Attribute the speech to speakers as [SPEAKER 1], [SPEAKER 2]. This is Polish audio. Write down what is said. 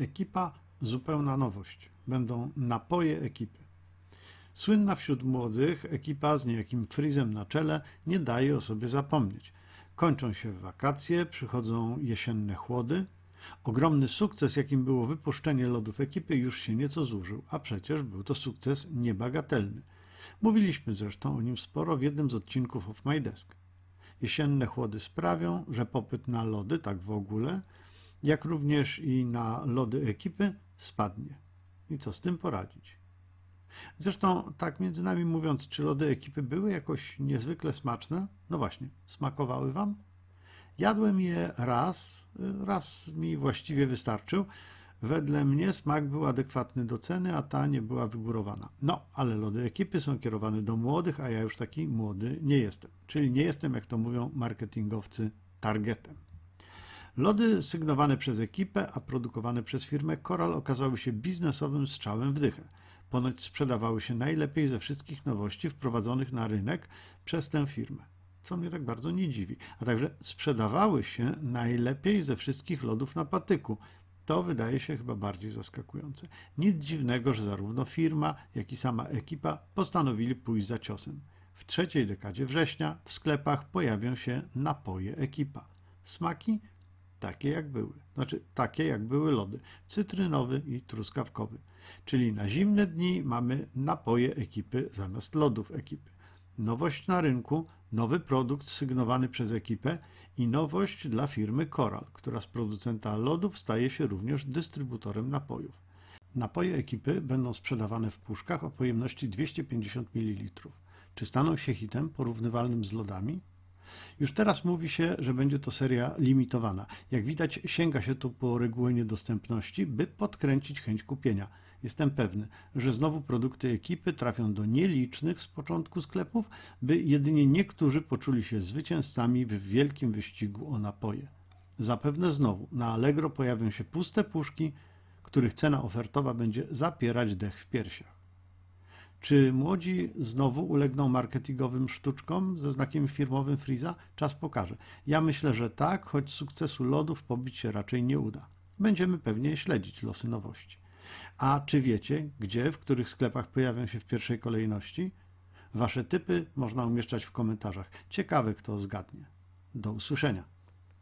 [SPEAKER 1] Ekipa zupełna nowość. Będą napoje ekipy. Słynna wśród młodych ekipa z niejakim frizem na czele nie daje o sobie zapomnieć. Kończą się wakacje, przychodzą jesienne chłody. Ogromny sukces, jakim było wypuszczenie lodów ekipy, już się nieco zużył, a przecież był to sukces niebagatelny. Mówiliśmy zresztą o nim sporo w jednym z odcinków of My Desk. Jesienne chłody sprawią, że popyt na lody, tak w ogóle, jak również i na lody ekipy, spadnie. I co z tym poradzić? Zresztą, tak między nami mówiąc, czy lody ekipy były jakoś niezwykle smaczne? No właśnie, smakowały wam? Jadłem je raz, raz mi właściwie wystarczył. Wedle mnie smak był adekwatny do ceny, a ta nie była wygórowana. No, ale lody ekipy są kierowane do młodych, a ja już taki młody nie jestem. Czyli nie jestem, jak to mówią marketingowcy, targetem. Lody sygnowane przez ekipę, a produkowane przez firmę Coral okazały się biznesowym strzałem w dychę. Ponoć sprzedawały się najlepiej ze wszystkich nowości wprowadzonych na rynek przez tę firmę. Co mnie tak bardzo nie dziwi. A także sprzedawały się najlepiej ze wszystkich lodów na patyku. To wydaje się chyba bardziej zaskakujące. Nic dziwnego, że zarówno firma, jak i sama ekipa postanowili pójść za ciosem. W trzeciej dekadzie września w sklepach pojawią się napoje ekipa. Smaki takie jak były. Znaczy takie jak były lody. Cytrynowy i truskawkowy. Czyli na zimne dni mamy napoje ekipy zamiast lodów ekipy. Nowość na rynku, nowy produkt sygnowany przez ekipę i nowość dla firmy Coral, która z producenta lodów staje się również dystrybutorem napojów. Napoje ekipy będą sprzedawane w puszkach o pojemności 250 ml. Czy staną się hitem porównywalnym z lodami? Już teraz mówi się, że będzie to seria limitowana. Jak widać, sięga się tu po regułę niedostępności, by podkręcić chęć kupienia. Jestem pewny, że znowu produkty ekipy trafią do nielicznych z początku sklepów, by jedynie niektórzy poczuli się zwycięzcami w wielkim wyścigu o napoje. Zapewne znowu na Allegro pojawią się puste puszki, których cena ofertowa będzie zapierać dech w piersiach. Czy młodzi znowu ulegną marketingowym sztuczkom ze znakiem firmowym Freeza? Czas pokaże. Ja myślę, że tak, choć sukcesu lodów pobić się raczej nie uda. Będziemy pewnie śledzić losy nowości. A czy wiecie, gdzie, w których sklepach pojawią się w pierwszej kolejności? Wasze typy można umieszczać w komentarzach. Ciekawe, kto zgadnie. Do usłyszenia.